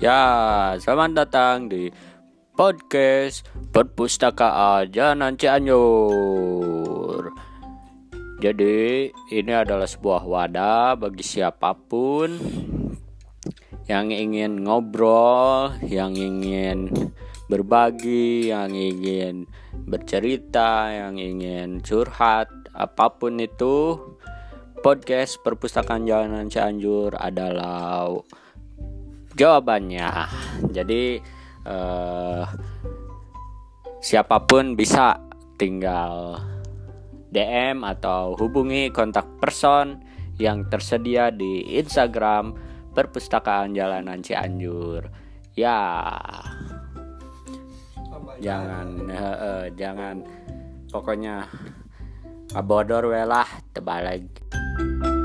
Ya, selamat datang di podcast Perpustakaan Jalan Cianjur. Jadi, ini adalah sebuah wadah bagi siapa pun yang ingin ngobrol, yang ingin berbagi, yang ingin bercerita, yang ingin curhat, apa pun itu. Podcast Perpustakaan Jalanan Cianjur adalah jawabannya. Jadi uh, siapa pun bisa tinggal DM atau hubungi kontak person yang tersedia di Instagram Perpustakaan Jalanan Cianjur. Ya. Jangan uh, uh, jangan pokoknya abodor welah tebal lagi.